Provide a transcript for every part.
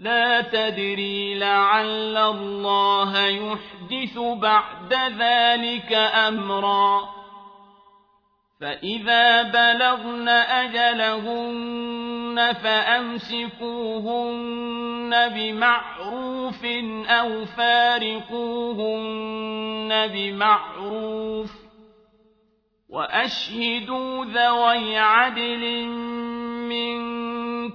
لا تدري لعل الله يحدث بعد ذلك أمرا. فإذا بلغن أجلهن فأمسكوهن بمعروف أو فارقوهن بمعروف وأشهدوا ذوي عدل منكم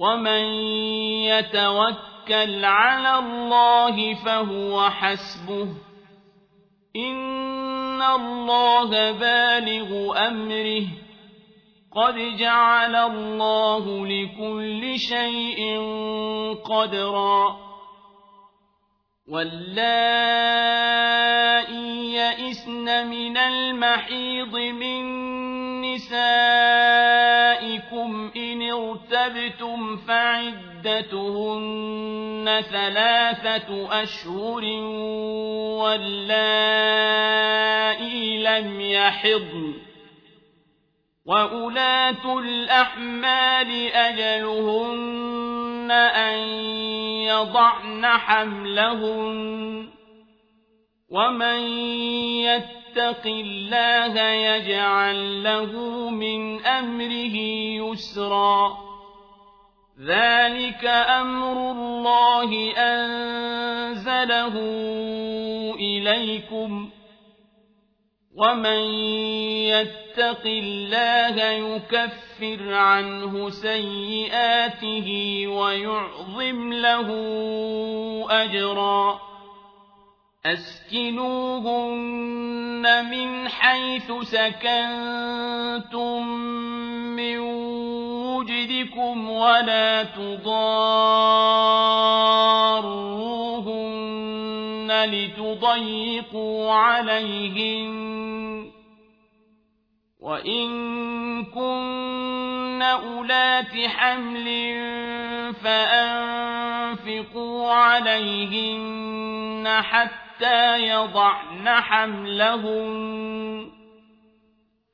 ومن يتوكل على الله فهو حسبه إن الله بالغ أمره قد جعل الله لكل شيء قدرا واللائي يئسن من المحيض من ارتبتم فعدتهن ثلاثة أشهر واللائي لم يحضن وأولاة الأحمال أجلهن أن يضعن حملهن ومن يتق الله يجعل له من أمره يسرا ذلك أمر الله أنزله إليكم ومن يتق الله يكفر عنه سيئاته ويعظم له أجرا أسكنوهن من حيث سكنتم وجدكم ولا تضاروهن لتضيقوا عليهن وإن كن أولات حمل فأنفقوا عليهن حتى يضعن حملهن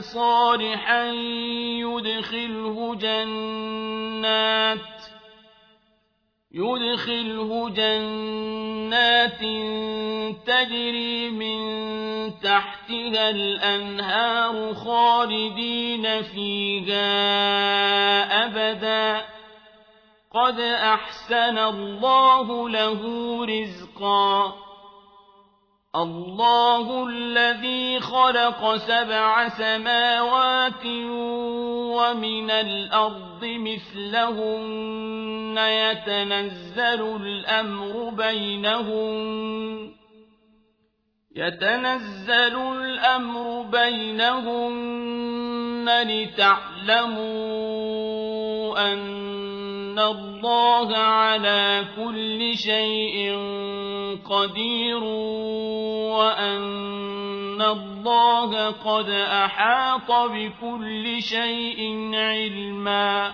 صالحا يدخله جنات يدخله جنات تجري من تحتها الأنهار خالدين فيها أبدا. قد أحسن الله له رزقا. الله الذي خلق سبع سماوات ومن الأرض مثلهن يتنزل الأمر بينهن يتنزل الأمر بينهن لتعلموا أن الله على كل شيء قدير وأن الله قد أحاط بكل شيء علما